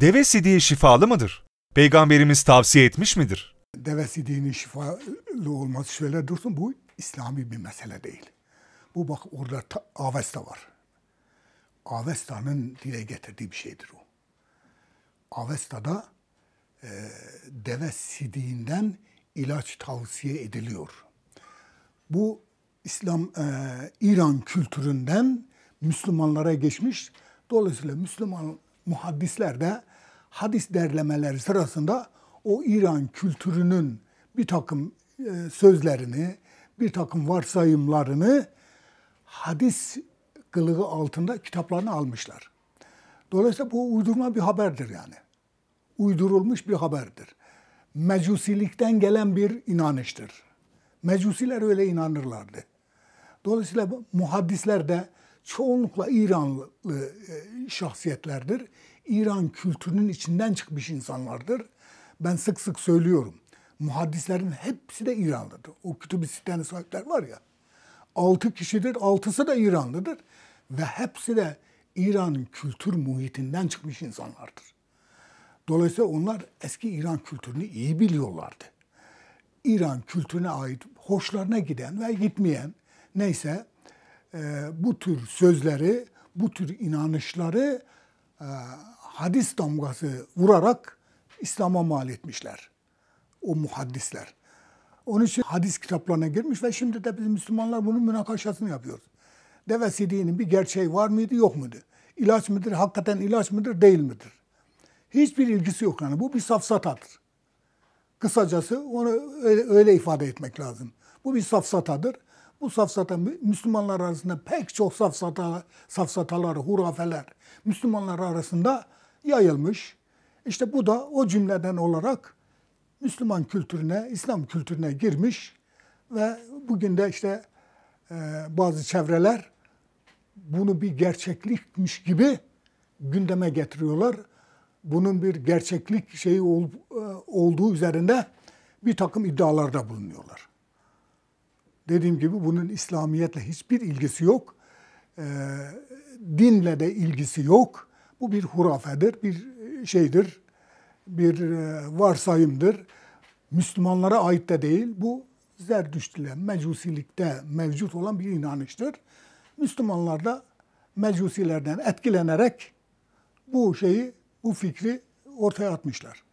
Deve sidiği şifalı mıdır? Peygamberimiz tavsiye etmiş midir? Deve sidiğinin şifalı olması şöyle dursun bu İslami bir mesele değil. Bu bak orada ta, Avesta var. Avesta'nın dile getirdiği bir şeydir o. Avesta'da e, deve sidiğinden ilaç tavsiye ediliyor. Bu İslam e, İran kültüründen Müslümanlara geçmiş. Dolayısıyla Müslüman muhaddisler de hadis derlemeleri sırasında o İran kültürünün bir takım e, sözlerini, bir takım varsayımlarını hadis kılığı altında kitaplarını almışlar. Dolayısıyla bu uydurma bir haberdir yani. Uydurulmuş bir haberdir. Mecusilikten gelen bir inanıştır. Mecusiler öyle inanırlardı. Dolayısıyla muhaddisler de çoğunlukla İranlı e, şahsiyetlerdir. İran kültürünün içinden çıkmış insanlardır. Ben sık sık söylüyorum. Muhaddislerin hepsi de İranlıdır. O kütüb-i sittenin sahipler var ya. Altı kişidir, altısı da İranlıdır. Ve hepsi de İran kültür muhitinden çıkmış insanlardır. Dolayısıyla onlar eski İran kültürünü iyi biliyorlardı. İran kültürüne ait hoşlarına giden ve gitmeyen neyse bu tür sözleri, bu tür inanışları e, hadis damgası vurarak İslam'a mal etmişler. O muhaddisler. Onun için hadis kitaplarına girmiş ve şimdi de biz Müslümanlar bunun münakaşasını yapıyoruz. Deve sidiğinin bir gerçeği var mıydı yok muydu? İlaç mıdır, hakikaten ilaç mıdır, değil midir? Hiçbir ilgisi yok yani. Bu bir safsatadır. Kısacası onu öyle, öyle ifade etmek lazım. Bu bir safsatadır. Bu safsata Müslümanlar arasında pek çok safsata, safsatalar, hurafeler Müslümanlar arasında yayılmış. İşte bu da o cümleden olarak Müslüman kültürüne, İslam kültürüne girmiş ve bugün de işte e, bazı çevreler bunu bir gerçeklikmiş gibi gündeme getiriyorlar. Bunun bir gerçeklik şeyi ol, e, olduğu üzerinde bir takım iddialarda bulunuyorlar. Dediğim gibi bunun İslamiyetle hiçbir ilgisi yok. E, dinle de ilgisi yok. Bu bir hurafedir, bir şeydir, bir e, varsayımdır. Müslümanlara ait de değil. Bu Zerdüştü'yle, Mecusilikte mevcut olan bir inanıştır. Müslümanlar da Mecusilerden etkilenerek bu şeyi, bu fikri ortaya atmışlar.